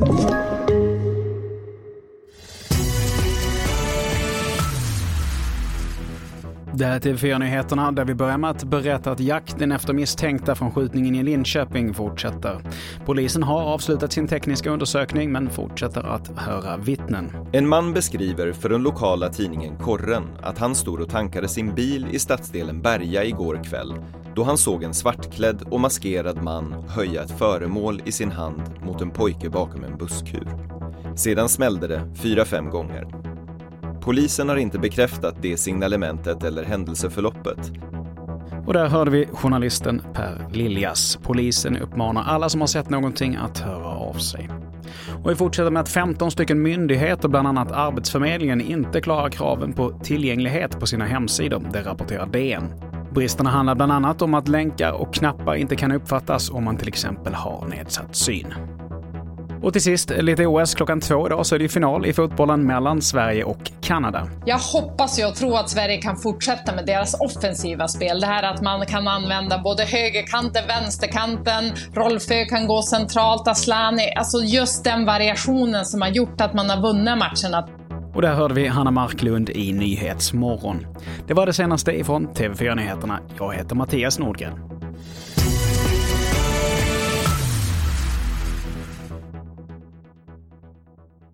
Thank you. Det här är TV4-nyheterna där vi börjar med att berätta att jakten efter misstänkta från skjutningen i Linköping fortsätter. Polisen har avslutat sin tekniska undersökning men fortsätter att höra vittnen. En man beskriver för den lokala tidningen Korren att han stod och tankade sin bil i stadsdelen Berga igår kväll då han såg en svartklädd och maskerad man höja ett föremål i sin hand mot en pojke bakom en busskur. Sedan smällde det fyra, fem gånger. Polisen har inte bekräftat det signalementet eller händelseförloppet. Och där hörde vi journalisten Per Liljas. Polisen uppmanar alla som har sett någonting att höra av sig. Och vi fortsätter med att 15 stycken myndigheter, bland annat Arbetsförmedlingen, inte klarar kraven på tillgänglighet på sina hemsidor. Det rapporterar DN. Bristerna handlar bland annat om att länkar och knappar inte kan uppfattas om man till exempel har nedsatt syn. Och till sist, lite OS. Klockan två idag så är det final i fotbollen mellan Sverige och Kanada. Jag hoppas och tror att Sverige kan fortsätta med deras offensiva spel. Det här att man kan använda både högerkanten, vänsterkanten, Rolfö kan gå centralt, Aslani. Alltså just den variationen som har gjort att man har vunnit matcherna. Och där hörde vi Hanna Marklund i Nyhetsmorgon. Det var det senaste ifrån TV4 Nyheterna. Jag heter Mattias Nordgren.